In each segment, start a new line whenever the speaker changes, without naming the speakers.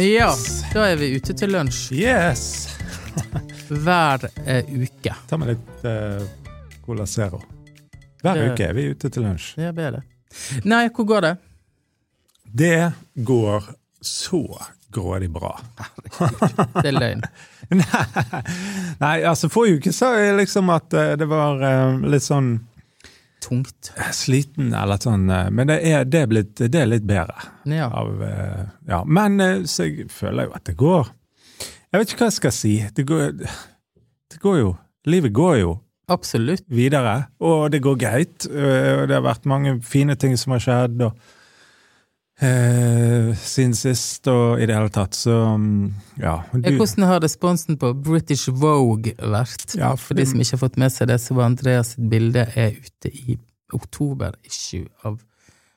Ja, da er vi ute til lunsj
Yes!
hver eh, uke.
Ta med litt uh, Cola Zero. Hver
Det-
uke er vi ute til lunsj.
Ja, det er det. Nei, hvor går det?
Det går så grådig bra.
Det er løgn.
Nei, altså forrige uke sa jeg liksom at eh, det var eh, litt sånn
Tungt.
sliten, eller sånn, eh, men det er, det er, blitt, det er litt bedre.
Ja.
Av, eh, ja. Men eh, så jeg føler jo at det går. Jeg vet ikke hva jeg skal si. Det går, det går jo Livet går jo
Absolutt.
videre, og det går greit. Og det har vært mange fine ting som har skjedd og, eh, siden sist, og i det hele tatt, så mm, ja. Du,
Hvordan har responsen på British Vogue vært?
Ja,
For de som ikke har fått med seg det, så var Andreas sitt bilde er ute i oktober-issue av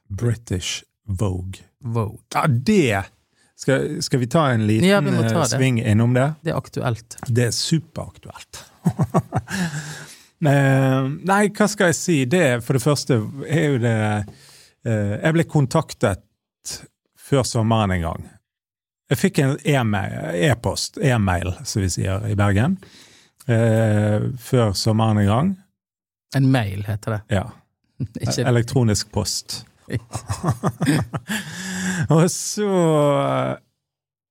British Vogue.
Vogue.
Ja, det skal, skal vi ta en liten
Ja, ta
eh,
det.
sving innom det?
Det er aktuelt.
Det er superaktuelt. Eh, Nei, hva skal jeg si? Det, for det første, er jo det eh, Jeg ble kontaktet før sommeren en gang. Jeg fikk en e-post, e-post, e-mail, som vi sier i Bergen, eh, før sommeren en gang.
En mail, heter det.
Ja. Elektronisk post. og så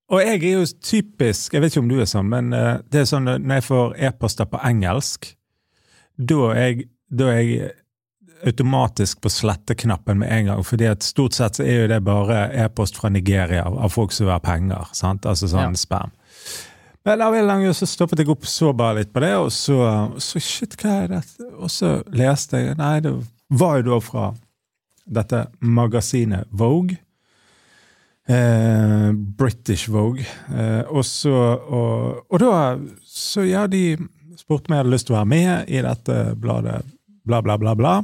Og jeg er jo typisk Jeg vet ikke om du er sånn, men eh, det er sånn når jeg får e-poster på engelsk, da er jeg, da er jeg automatisk på sletteknappen med en gang. fordi at stort sett så er jo det bare e-post fra Nigeria av folk som vil ha penger. sant? Altså sånn
Ja.
spam. Men av en eller så stoppet jeg opp så bare litt på det, og så, så shit, hva er dette? Og så leste jeg Nei, det var jo da fra dette magasinet Vogue. Eh, British Vogue. Eh, og så og, og da Så ja, de spurte om jeg hadde lyst til å være med i dette bladet, bla, bla, bla, bla.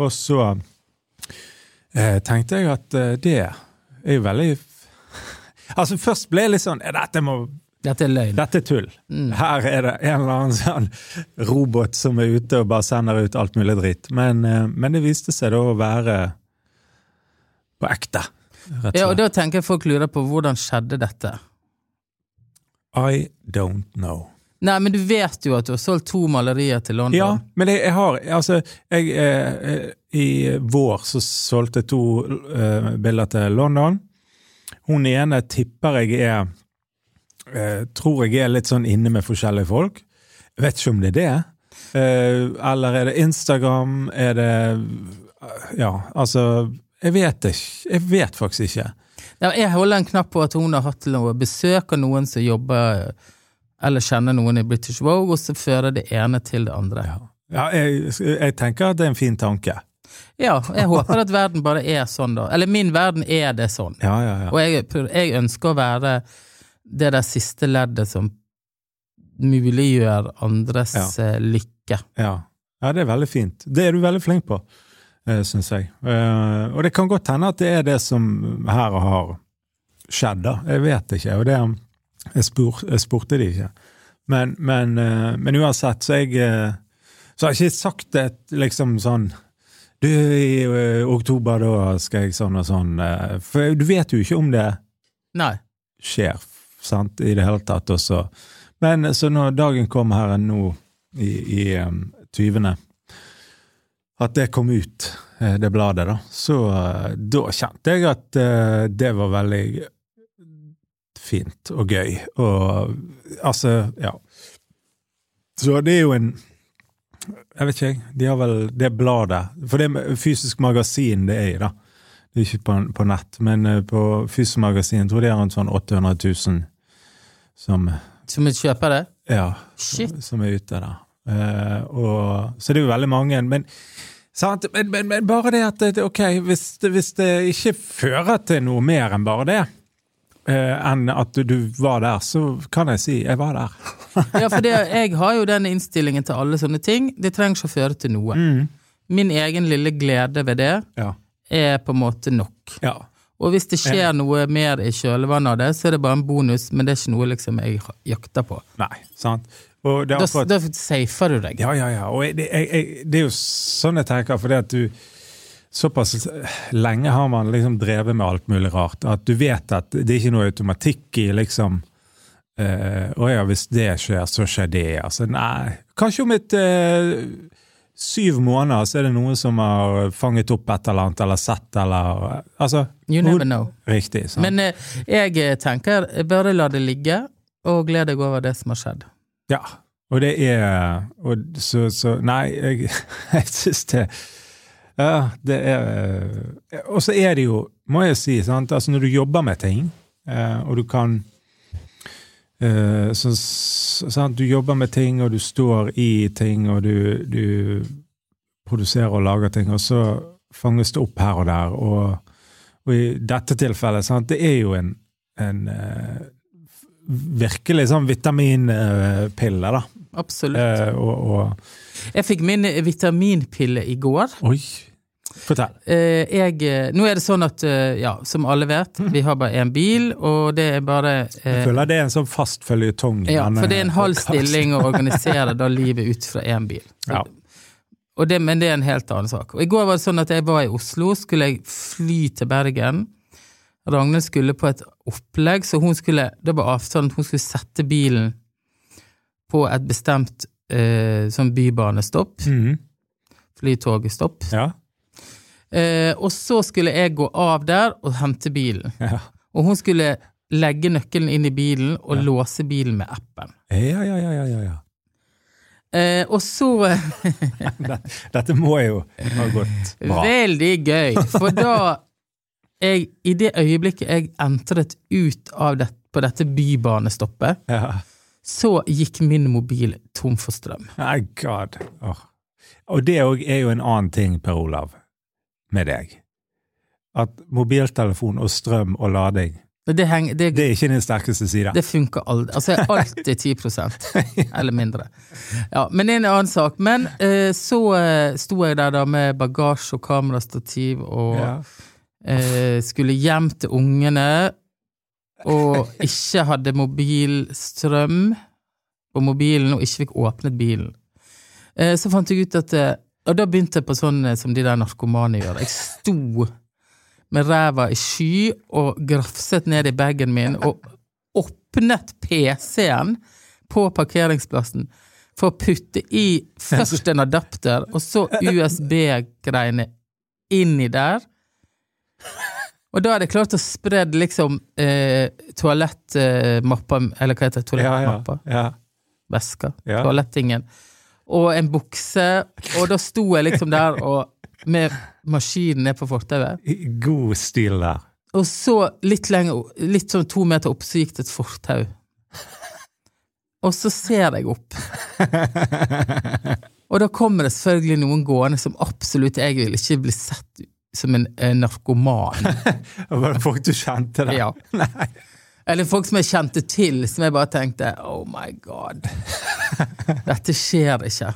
Og så eh, tenkte jeg at eh, det er jo veldig Altså, først ble jeg litt sånn «Eh, Dette må
Dette er løgn.
dette er tull.
Mm.
Her er det en eller annen sånn robot som er ute og bare sender ut alt mulig dritt. Men, eh, men det viste seg da å være på ekte. Rett
Ja,
og
og da tenker jeg folk lurer på hvordan skjedde dette.
I don't know.
Nei, men du vet jo at du har solgt to malerier til London.
Ja, men jeg, jeg har Altså, jeg eh, I vår så solgte jeg to eh, bilder til London. Hun ene tipper jeg er eh, Tror jeg er litt sånn inne med forskjellige folk. Jeg vet ikke om det er det. Eh, eller er det Instagram? Er det Ja, altså Jeg vet ikke. Jeg vet faktisk ikke.
Ja, jeg holder en knapp på at hun har hatt noe besøk av noen som jobber eller kjenner noen i British Vogue, og så fører det ene til det andre.
Ja, ja jeg, jeg tenker at det er en fin tanke.
Ja, jeg håper at verden bare er sånn, da. Eller min verden er det sånn.
Ja, ja, ja.
Og jeg, jeg ønsker å være det der siste leddet som muliggjør andres eh, lykke.
Ja. ja, det er veldig fint. Det er du veldig flink på, uh, syns jeg. Eh, og det kan godt hende at det er det som her har skjedd, da. Jeg vet ikke. og det Jeg, spur, jeg spurte de ikke. Men, men, eh, men uansett, så jeg eh, Så har jeg ikke sagt det liksom sånn Du, i eh, oktober da skal jeg sånn og sånn For du vet jo ikke om det
Nei.
skjer, sant, i det hele tatt også. Men så når dagen kom her nå i, i um, 20. At det kom ut, det bladet, da, så da kjente jeg at uh, det var veldig fint og gøy. Og altså, ja. Så det er jo en Jeg vet ikke. De har vel det bladet For det er fysisk magasin det er i, da. Det er ikke på, på nett, men eh, på fysisk magasin tror jeg de har en sånn 800 000 som
Som vil kjøpe det?
ja,
Shit.
som er ute der. Uh, og, så det er jo veldig mange. Men, sant? Men, men, men bare det at det, ok, hvis hvis det ikke fører til noe mer enn bare det, eh, enn at du, du var der, så kan jeg si jeg var der.
Ja, for det, jeg har jo den innstillingen til alle sånne ting. Det trenger ikke å føre til noe. Min egen lille glede ved det
Ja.
er på en måte nok.
ja.
Og hvis det skjer noe mer i kjølvannet av det, så er det bare en bonus, men det er ikke noe liksom jeg jakter på.
Nei, sant.
Da,
akkurat
safer du deg.
Ja, ja, ja. Og det, jeg, jeg, det er jo sånn jeg tenker, fordi at du såpass lenge har man liksom drevet med alt mulig rart. At du vet at det er ikke noe automatikk i liksom Å Å ja, hvis det skjer, så skjer det. Altså, nei. Kanskje om et eh, syv måneder så er det noen som har fanget opp et eller annet, eller sett, eller Altså
You never know.
Riktig. sant?
Men eh, jeg tenker tenker bare la det ligge, og glede deg over det som har skjedd.
Ja. Og det er og så, så Nei, jeg, jeg syns det Ja, det er Og så er det jo, må jeg si, sant, altså når du jobber med ting, eh, og du kan eh, så, sant, Du jobber med ting, og du står i ting, og du, du produserer og lager ting, og så fanges det opp her og der. Og, og i dette tilfellet, sant, det er jo en, en eh, virkelig sånn vitaminpille, da.
Absolutt.
Eh, og, og
Jeg fikk min vitaminpille i går.
Oi! Fortell.
Eh, jeg, eh, nå er det sånn at, eh, ja, som alle vet, vi har bare én bil, og det er bare
Jeg føler det er en sånn fast føljetong.
Ja, for det er en halv stilling å organisere da livet ut fra én bil.
Ja.
Det, men det er en helt annen sak. Og I går var det sånn at jeg var i Oslo, skulle jeg fly til Bergen. Ragnhild skulle på et opplegg, så hun skulle, det var avtalen at hun skulle sette bilen på et bestemt eh, sånn bybanestopp,
Mm.
flytogstopp.
Ja.
Eh, og så skulle jeg gå av der og hente bilen.
Ja.
Og hun skulle legge nøkkelen inn i bilen og låse bilen med appen.
Ja, ja, ja, ja, ja, ja.
Eh, og så
Dette må jo ha gått bra.
Veldig gøy, for da jeg, I det øyeblikket jeg entret ut av det, på dette bybanestoppet,
Ja.
så gikk min mobil tom for strøm.
My God. Oh. Og det òg er jo en annen ting, Per Olav, med deg. At mobiltelefon og strøm og lading,
Det, henger, det,
det er ikke din sterkeste side.
det funker aldri. Altså, jeg er alltid 10% eller mindre. Ja, men det er en annen sak. Men eh, så eh, sto jeg der da med bagasje og kamerastativ og
Ja.
eh, skulle hjem til ungene, og ikke hadde mobilstrøm på mobilen, og ikke fikk åpnet bilen. Eh, så fant jeg ut at eh, Og da begynte jeg på sånn eh, som de der narkomane gjør. Jeg sto med ræva i sky og grafset ned i bagen min og åpnet PC-en på parkeringsplassen for å putte i først en adapter, og så USB-greiene inni der. Og da hadde jeg klart å spre liksom eh, toalettmappa, eller hva heter det,
Ja, ja.
toalettmappa?
ja.
Veska.
Ja.
Toalettingen. Og en bukse, og da sto jeg liksom der og med maskinen ned på fortauet.
God stil der.
Og så, litt lenger, litt sånn to meter opp, så gikk det et fortau. Og så ser jeg opp. Og da kommer det selvfølgelig noen gående som absolutt jeg vil ikke bli sett som en, en narkoman.
Var det folk du kjente der?
Ja. Eller folk som jeg kjente til, som jeg bare tenkte oh my god. Dette skjer ikke.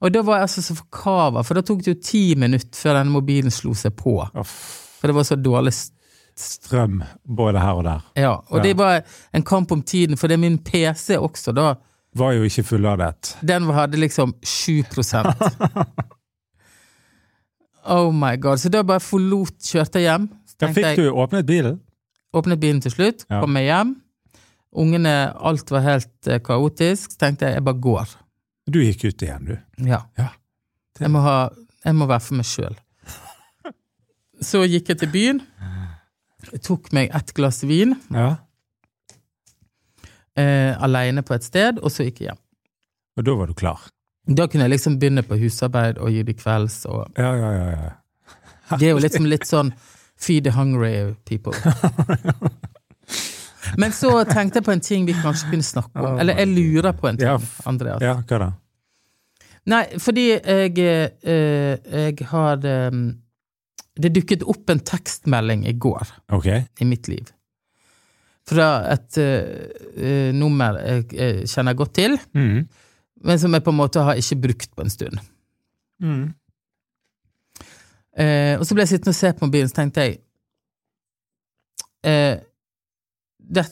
Og da var jeg altså så forkava, for da tok det jo ti minutter før denne mobilen slo seg på. For det var så dårlig
Strøm både her og der.
Ja, og
Ja.
det var en kamp om tiden, for det er min PC også, da.
Var jo ikke fulladet.
Den hadde liksom 7 Oh my god. Så da bare forlot, kjørte jeg hjem.
Da fikk
jeg,
du åpnet bilen.
Åpnet bilen til slutt,
Ja.
kom meg hjem. Ungene, alt var helt eh, kaotisk. Så tenkte jeg, jeg bare går.
Du gikk ut igjen, du.
Ja.
Ja.
Jeg må, ha, jeg må være for meg sjøl. Så gikk jeg til byen. Jeg tok meg et glass vin
Ja.
eh, aleine på et sted, og så gikk jeg hjem.
Og da var du klar.
Da kunne jeg liksom begynne på husarbeid og gi det kvelds. Og
Ja, ja, ja. ja.
det er jo liksom litt sånn feed the hungry people. Men så tenkte jeg på en ting vi kanskje kunne snakke om. Eller jeg lurer på en ting, Andreas.
Ja, hva da?
Nei, fordi jeg, eh, jeg har Det dukket opp en tekstmelding i går
Ok.
i mitt liv. Fra et eh, eh, nummer jeg, jeg, kjenner godt til,
Mm.
men som jeg på en måte har ikke brukt på en stund.
Mm.
Eh, og så ble jeg sittende og se på mobilen, så tenkte jeg eh, det,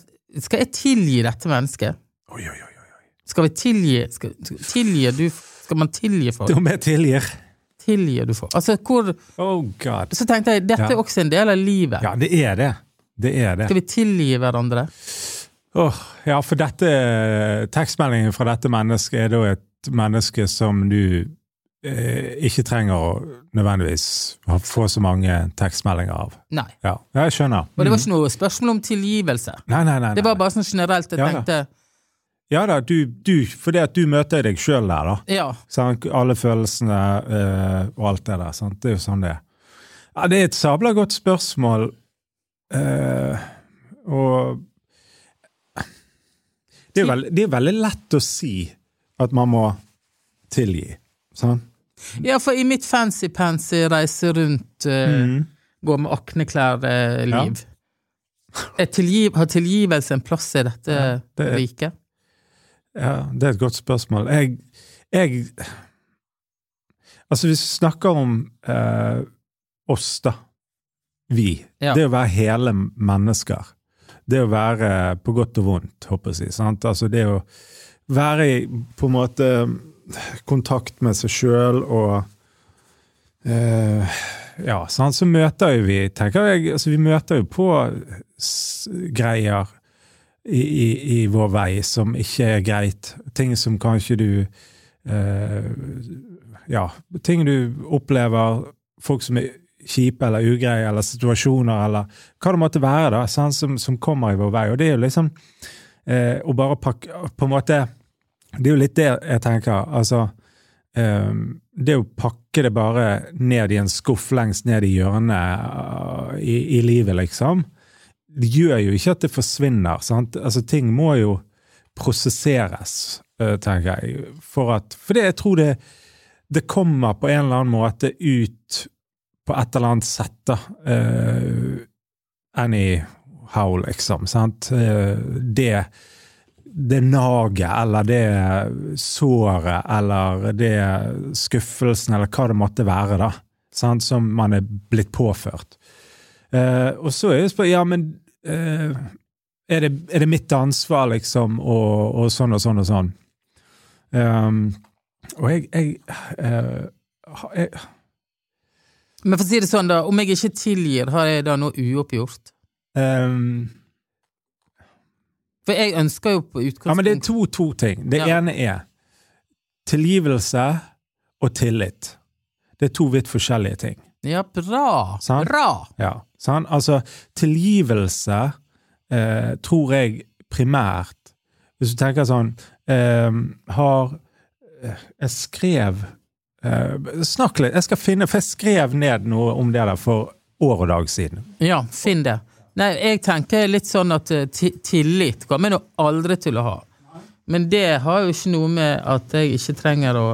Skal jeg tilgi dette mennesket?
Oi, oi, oi. oi.
Skal vi tilgi skal, tilgi du, Skal man tilgi folk?
Om jeg tilgir.
tilgir du for? Altså, hvor
Oh god.
Så tenkte jeg, dette
Ja.
er også en del av livet.
Ja, det er det. Det er det.
Skal vi tilgi hverandre?
Åh, ja, for dette tekstmeldingen fra dette mennesket er da et menneske som du ikke trenger å nødvendigvis få så mange tekstmeldinger av.
Nei.
Ja, jeg skjønner.
Og det var
Mm.
ikke noe spørsmål om tilgivelse.
Nei, nei, nei.
Det var bare sånn generelt jeg
Ja,
tenkte da.
Ja da, du, du fordi at du møter deg sjøl der, da.
Ja.
Sånn, Alle følelsene øh, og alt det der. Sant? Det er jo sånn det er. Ja, det er et sabla godt spørsmål. uh, og det er, veld, det er veldig lett å si at man må tilgi. Sant?
ja, for i mitt fancy-pansy reise rundt, uh,
Mm.
gå med akneklær-liv tilgiv, Har tilgivelse en plass i dette
Ja, det er-
riket?
Ja, det er et godt spørsmål. Jeg, jeg Altså, hvis vi snakker om eh, oss, da. Vi.
Ja.
Det å være hele mennesker. Det å være på godt og vondt, håper jeg å si. Altså det å være i på en måte kontakt med seg sjøl og eh, Ja, sånn, så møter jo vi tenker jeg, altså Vi møter jo på greier i, i, i vår vei som ikke er greit. Ting som kanskje du eh, Ja, ting du opplever, folk som er kjipe eller ugreie, eller situasjoner, eller hva det måtte være, da, sånn, som, som kommer i vår vei. Og det er jo liksom eh, å bare pakke På en måte Det er jo litt det jeg tenker. Altså um, Det å pakke det bare ned i en skuff lengst ned i hjørnet uh, i, i livet, liksom, det gjør jo ikke at det forsvinner. sant? Altså Ting må jo prosesseres, uh, tenker jeg. For at For det, jeg tror det, det kommer på en eller annen måte ut på et eller annet sett, da. Uh, anyhow, liksom. Sant? Uh, det det naget, eller det såret, eller det skuffelsen, eller hva det måtte være, da. Sant? Som man er blitt påført. Eh, og så er det spørsmålet Ja, men eh, er, det, er det mitt ansvar, liksom, og, og sånn og sånn og sånn? Um, og jeg, jeg, eh, jeg
Men for å si det sånn, da, om jeg ikke tilgir, har jeg da noe uoppgjort?
um,
For jeg ønsker jo på utgangspunkt
Ja, men det er to, to ting. Det
Ja.
ene er tilgivelse og tillit. Det er to vidt forskjellige ting.
Ja, bra!
Sånn?
Bra!
Ja, sånn? Altså, tilgivelse eh, tror jeg primært Hvis du tenker sånn eh, Har eh, Jeg skrev eh, Snakk litt. Jeg skal finne For jeg skrev ned noe om det der for år og dag siden.
Ja, finn det. Nei, jeg tenker litt sånn at eh, tillit kommer jeg nå aldri til å ha. Men det har jo ikke noe med at jeg ikke trenger å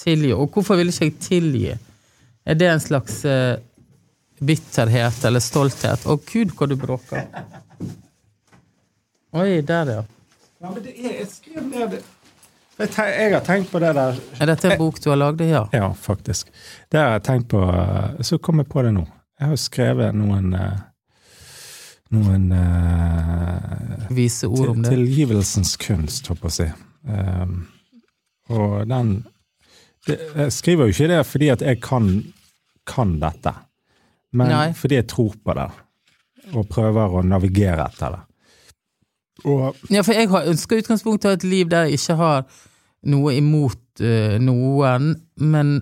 tilgi. Og hvorfor vil ikke jeg tilgi? Er det en slags eh, bitterhet eller stolthet? Å gud, hvor du bråker. Oi, der, ja.
Ja, men det er Jeg skrev ned jeg, har tenkt på det der
Er dette en bok du har lagd? Ja.
Ja, faktisk. Det har jeg tenkt på eh, Så kom jeg på det nå. Jeg har jo skrevet noen Noen uh,
Vise ord om det.
Tilgivelsens kunst, håper jeg å si. Um, og den det, Jeg skriver jo ikke det fordi at jeg kan, kan dette, men
Nei.
fordi jeg tror på det. Og prøver å navigere etter det. Og
Ja, for jeg har ønsker i utgangspunktet å ha et liv der jeg ikke har noe imot uh, noen, men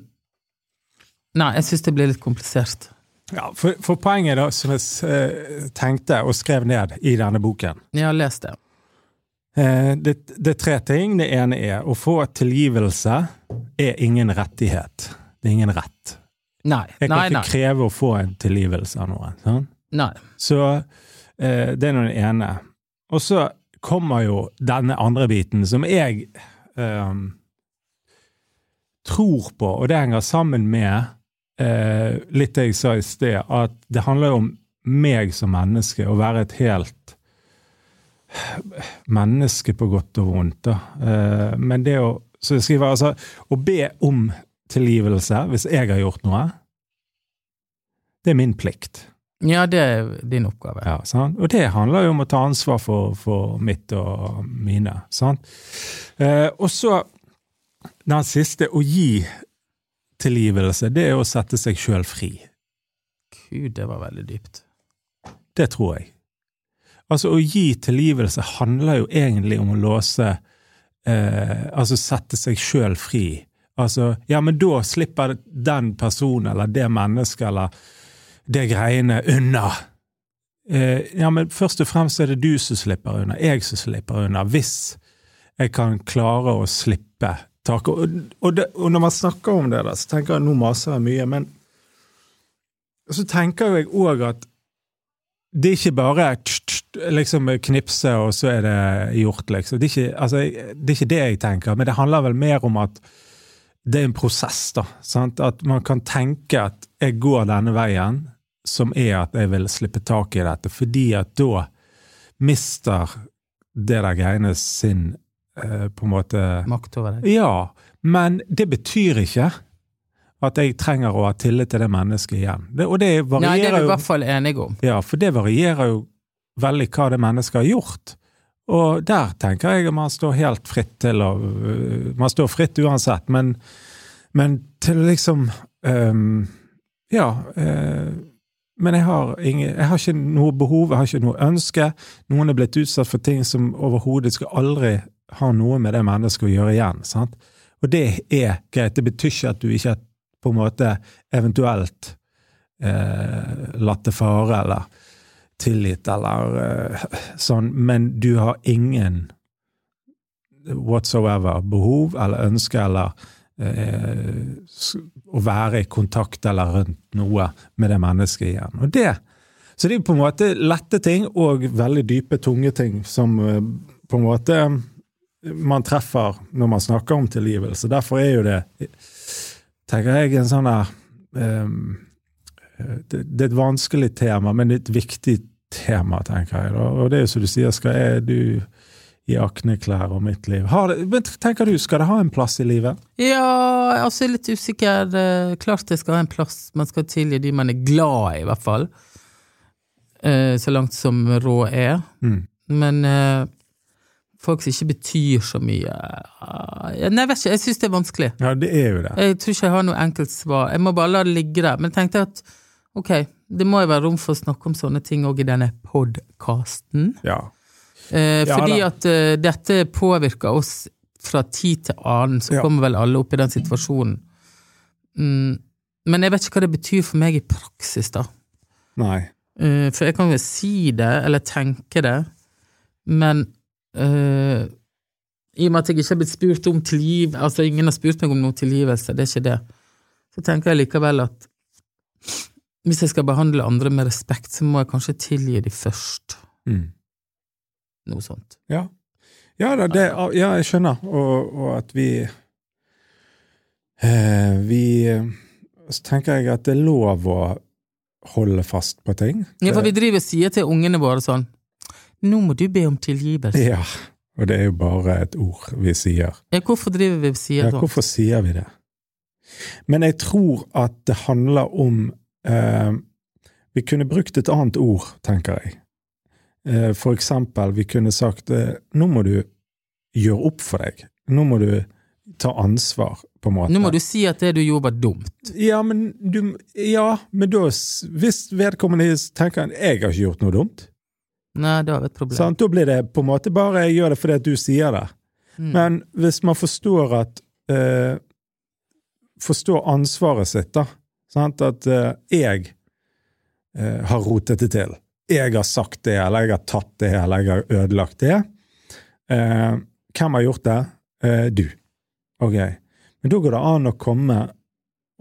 Nei, jeg syns det blir litt komplisert.
Ja, for, for poenget da, som jeg eh, tenkte og skrev ned i denne boken
Jeg har lest det.
eh, det, det er tre ting. Det ene er å få tilgivelse er ingen rettighet. Det er ingen rett.
Nei.
Jeg kan
Nei,
ikke
nei.
kreve å få en tilgivelse av noen. Sånn?
nei.
Så eh, det er nå det ene. Og så kommer jo denne andre biten som jeg eh, tror på, og det henger sammen med eh, litt det jeg sa i sted, at det handler jo om meg som menneske, å være et helt menneske på godt og vondt. Eh, men det å så jeg skriver altså å be om tilgivelse hvis jeg har gjort noe, det er min plikt.
Ja, det er din oppgave.
Ja, sant? Og det handler jo om å ta ansvar for, for mitt og mine. Sant? Eh, og så den siste, å gi tilgivelse, det er å sette seg sjøl fri.
Gud, det var veldig dypt.
Det tror jeg. Altså, å gi tilgivelse handler jo egentlig om å låse eh, Altså sette seg sjøl fri. Altså, ja, men da slipper den personen eller det mennesket eller det greiene unna. Eh, ja, men først og fremst er det du som slipper unna, jeg som slipper unna, hvis jeg kan klare å slippe taket. Og, og, det, og når man snakker om det, da, så tenker jeg nå maser jeg mye, men så tenker jeg òg at det er ikke bare liksom knipse, og så er det gjort, liksom. Det er, ikke, altså, det er ikke det jeg tenker, men det handler vel mer om at det er en prosess, da. Sant? At man kan tenke at jeg går denne veien, som er at jeg vil slippe tak i dette, fordi at da mister det der greiene sin eh, på en måte
Makt over deg.
Ja, men det betyr ikke at jeg trenger å ha tillit til det mennesket igjen. Det, og det
Nei, det er vi i hvert fall enige om.
Ja, for det varierer jo veldig hva det mennesket har gjort. Og der tenker jeg at man står helt fritt til å øh, Man står fritt uansett, men, men til liksom um, Ja. Uh, men jeg har, ingen, jeg har ikke noe behov, jeg har ikke noe ønske. Noen er blitt utsatt for ting som overhodet skal aldri ha noe med det mennesket å gjøre igjen. sant? Og det er greit. Det betyr ikke at du ikke på en måte eventuelt eh, latt det fare eller tilgitt eller eh, sånn, men du har ingen whatsoever behov eller ønske eller eh, å være i kontakt eller rundt noe med det mennesket igjen. Og det, så det er på en måte lette ting og veldig dype, tunge ting som eh, på en måte man treffer når man snakker om tilgivelse. Derfor er jo det, tenker jeg, en sånn der um, det, det er et vanskelig tema, men et viktig tema, tenker jeg. da. Og det er jo som du sier, skal jeg, du i akneklær og mitt liv har det, Men tenker du, skal det ha en plass i livet?
Ja, altså jeg er litt usikker. Klart det skal ha en plass. Man skal tilgi de man er glad i, i hvert fall. Eh, Så langt som råd er.
Mm.
Men eh, folk som ikke betyr så mye eh, Nei, jeg vet ikke, jeg syns det er vanskelig.
Ja, det er jo det.
Jeg tror ikke jeg har noe enkelt svar. Jeg må bare la det ligge der. Men jeg tenkte at ok, det må jo være rom for å snakke om sånne ting òg i denne podkasten.
Ja.
Eh,
Ja
fordi
da.
at uh, dette påvirker oss fra tid til annen, så
Ja.
kommer vel alle opp i den situasjonen. Mm, men jeg vet ikke hva det betyr for meg i praksis, da.
Nei.
Uh, for jeg kan jo si det, eller tenke det, men eh, i og med at jeg ikke har blitt spurt om tilgiv, altså ingen har spurt meg om noe tilgivelse, det er ikke det, så tenker jeg likevel at hvis jeg skal behandle andre med respekt, så må jeg kanskje tilgi dem først.
Mm.
Noe sånt.
Ja. Ja, da, det, ja, jeg skjønner. Og, og at vi eh, Vi Så tenker jeg at det er lov å holde fast på ting.
Ja, for vi driver og sier til ungene våre sånn Nå må du be om tilgivelse.
Ja. Og det er jo bare et ord vi sier.
Ja, hvorfor driver vi sier
Ja,
sånn?
hvorfor sier vi det? Men jeg tror at det handler om eh, Vi kunne brukt et annet ord, tenker jeg. Eh, for eksempel, vi kunne sagt eh, nå må du gjøre opp for deg. Nå må du ta ansvar, på en måte.
Nå må du si at det du gjorde var dumt.
Ja, men du Ja, men da Hvis vedkommende tenker 'jeg har ikke gjort noe dumt',
Nei, det var et problem.
sant? da blir det på en måte bare 'jeg gjør det fordi at du sier det'.
Mm.
Men hvis man forstår at eh, Forstår ansvaret sitt, da. Sant? At eh, jeg eh, har rotet det til. Jeg har sagt det, eller jeg har tatt det, eller jeg har ødelagt det. Eh, hvem har gjort det? Eh, du. Ok. Men da går det an å komme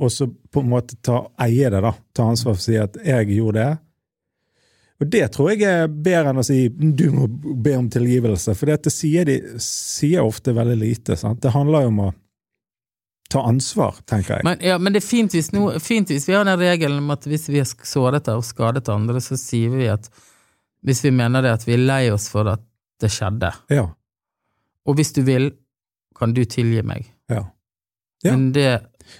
og så på en måte ta eie det, da. Ta ansvar for å si at 'jeg gjorde det'. Og det tror jeg er bedre enn å si 'du må be om tilgivelse', for det sier de sier ofte veldig lite. sant? Det handler jo om å ta ansvar, tenker jeg.
Men, ja, men det er fint hvis, no, fint hvis vi har den regelen om at hvis vi har såret og skadet andre, så sier vi at hvis vi mener det at vi er lei oss for at det skjedde,
Ja.
og hvis du vil, kan du tilgi meg.
ja. Ja.
Men det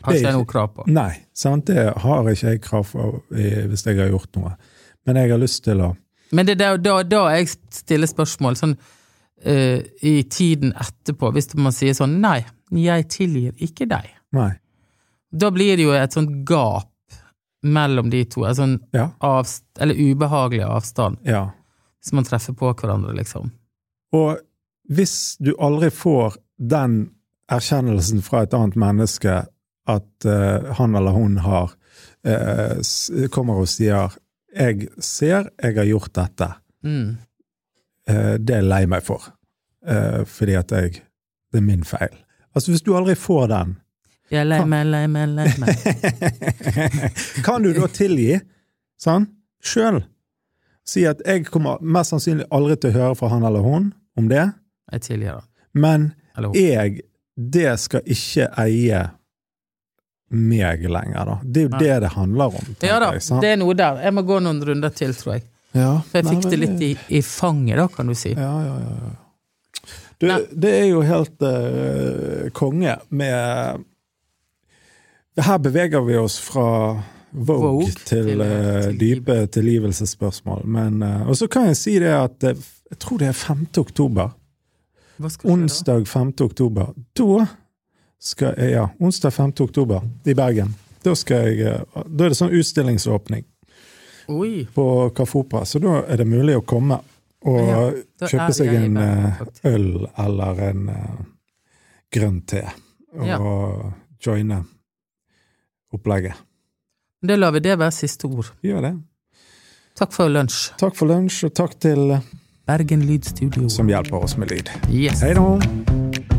har ikke jeg noe krav på.
Nei, sant? det har ikke jeg krav for eh, hvis jeg har gjort noe. Men jeg har lyst til å
Men det er da, da, jeg stiller spørsmål sånn uh, i tiden etterpå, hvis man sier sånn nei, jeg tilgir ikke deg.
Nei.
Da blir det jo et sånt gap mellom de to, en sånn
Ja.
avst eller ubehagelig avstand,
ja.
hvis man treffer på hverandre, liksom.
Og hvis du aldri får den erkjennelsen fra et annet menneske at uh, han eller hun har uh, kommer og sier 'Jeg ser jeg har gjort dette',
Mm.
eh, det er jeg lei meg for. Eh, fordi at jeg Det er min feil. Altså, hvis du aldri får den,
Jeg er lei meg, lei meg, lei meg.
kan du da tilgi sånn, sjøl? Si at jeg kommer mest sannsynlig aldri til å høre fra han eller hun om det,
Jeg tilgir det.
men jeg, det skal ikke eie meg lenger, da. Det er jo
Nei.
det det handler om.
Ja da,
jeg,
det er noe der. Jeg må gå noen runder til, tror jeg.
ja,
For jeg
nei,
fikk det litt i, i fanget, da, kan du si.
Ja, ja, ja. Du,
Nei.
det er jo helt uh, konge med Her beveger vi oss fra Vogue,
Vogue
til,
til,
uh,
til
dype tilgivelsesspørsmål. Men, uh, og så kan jeg si det at jeg tror det er 5. oktober. Onsdag 5. oktober. Da skal jeg, ja, onsdag 5. oktober i Bergen. Da, skal jeg, eh, da er det sånn utstillingsåpning
Oi,
på Kafopa, så da er det mulig å komme og
Ja,
kjøpe seg en
Bergen,
eh, øl eller en uh, grønn te, og
Ja.
joine opplegget.
da lar vi det være siste ord.
Gjør det.
Takk for lunsj.
Takk for lunsj, og takk til eh,
Bergen Lydstudio.
som hjelper oss med lyd.
Yes.
Hei da!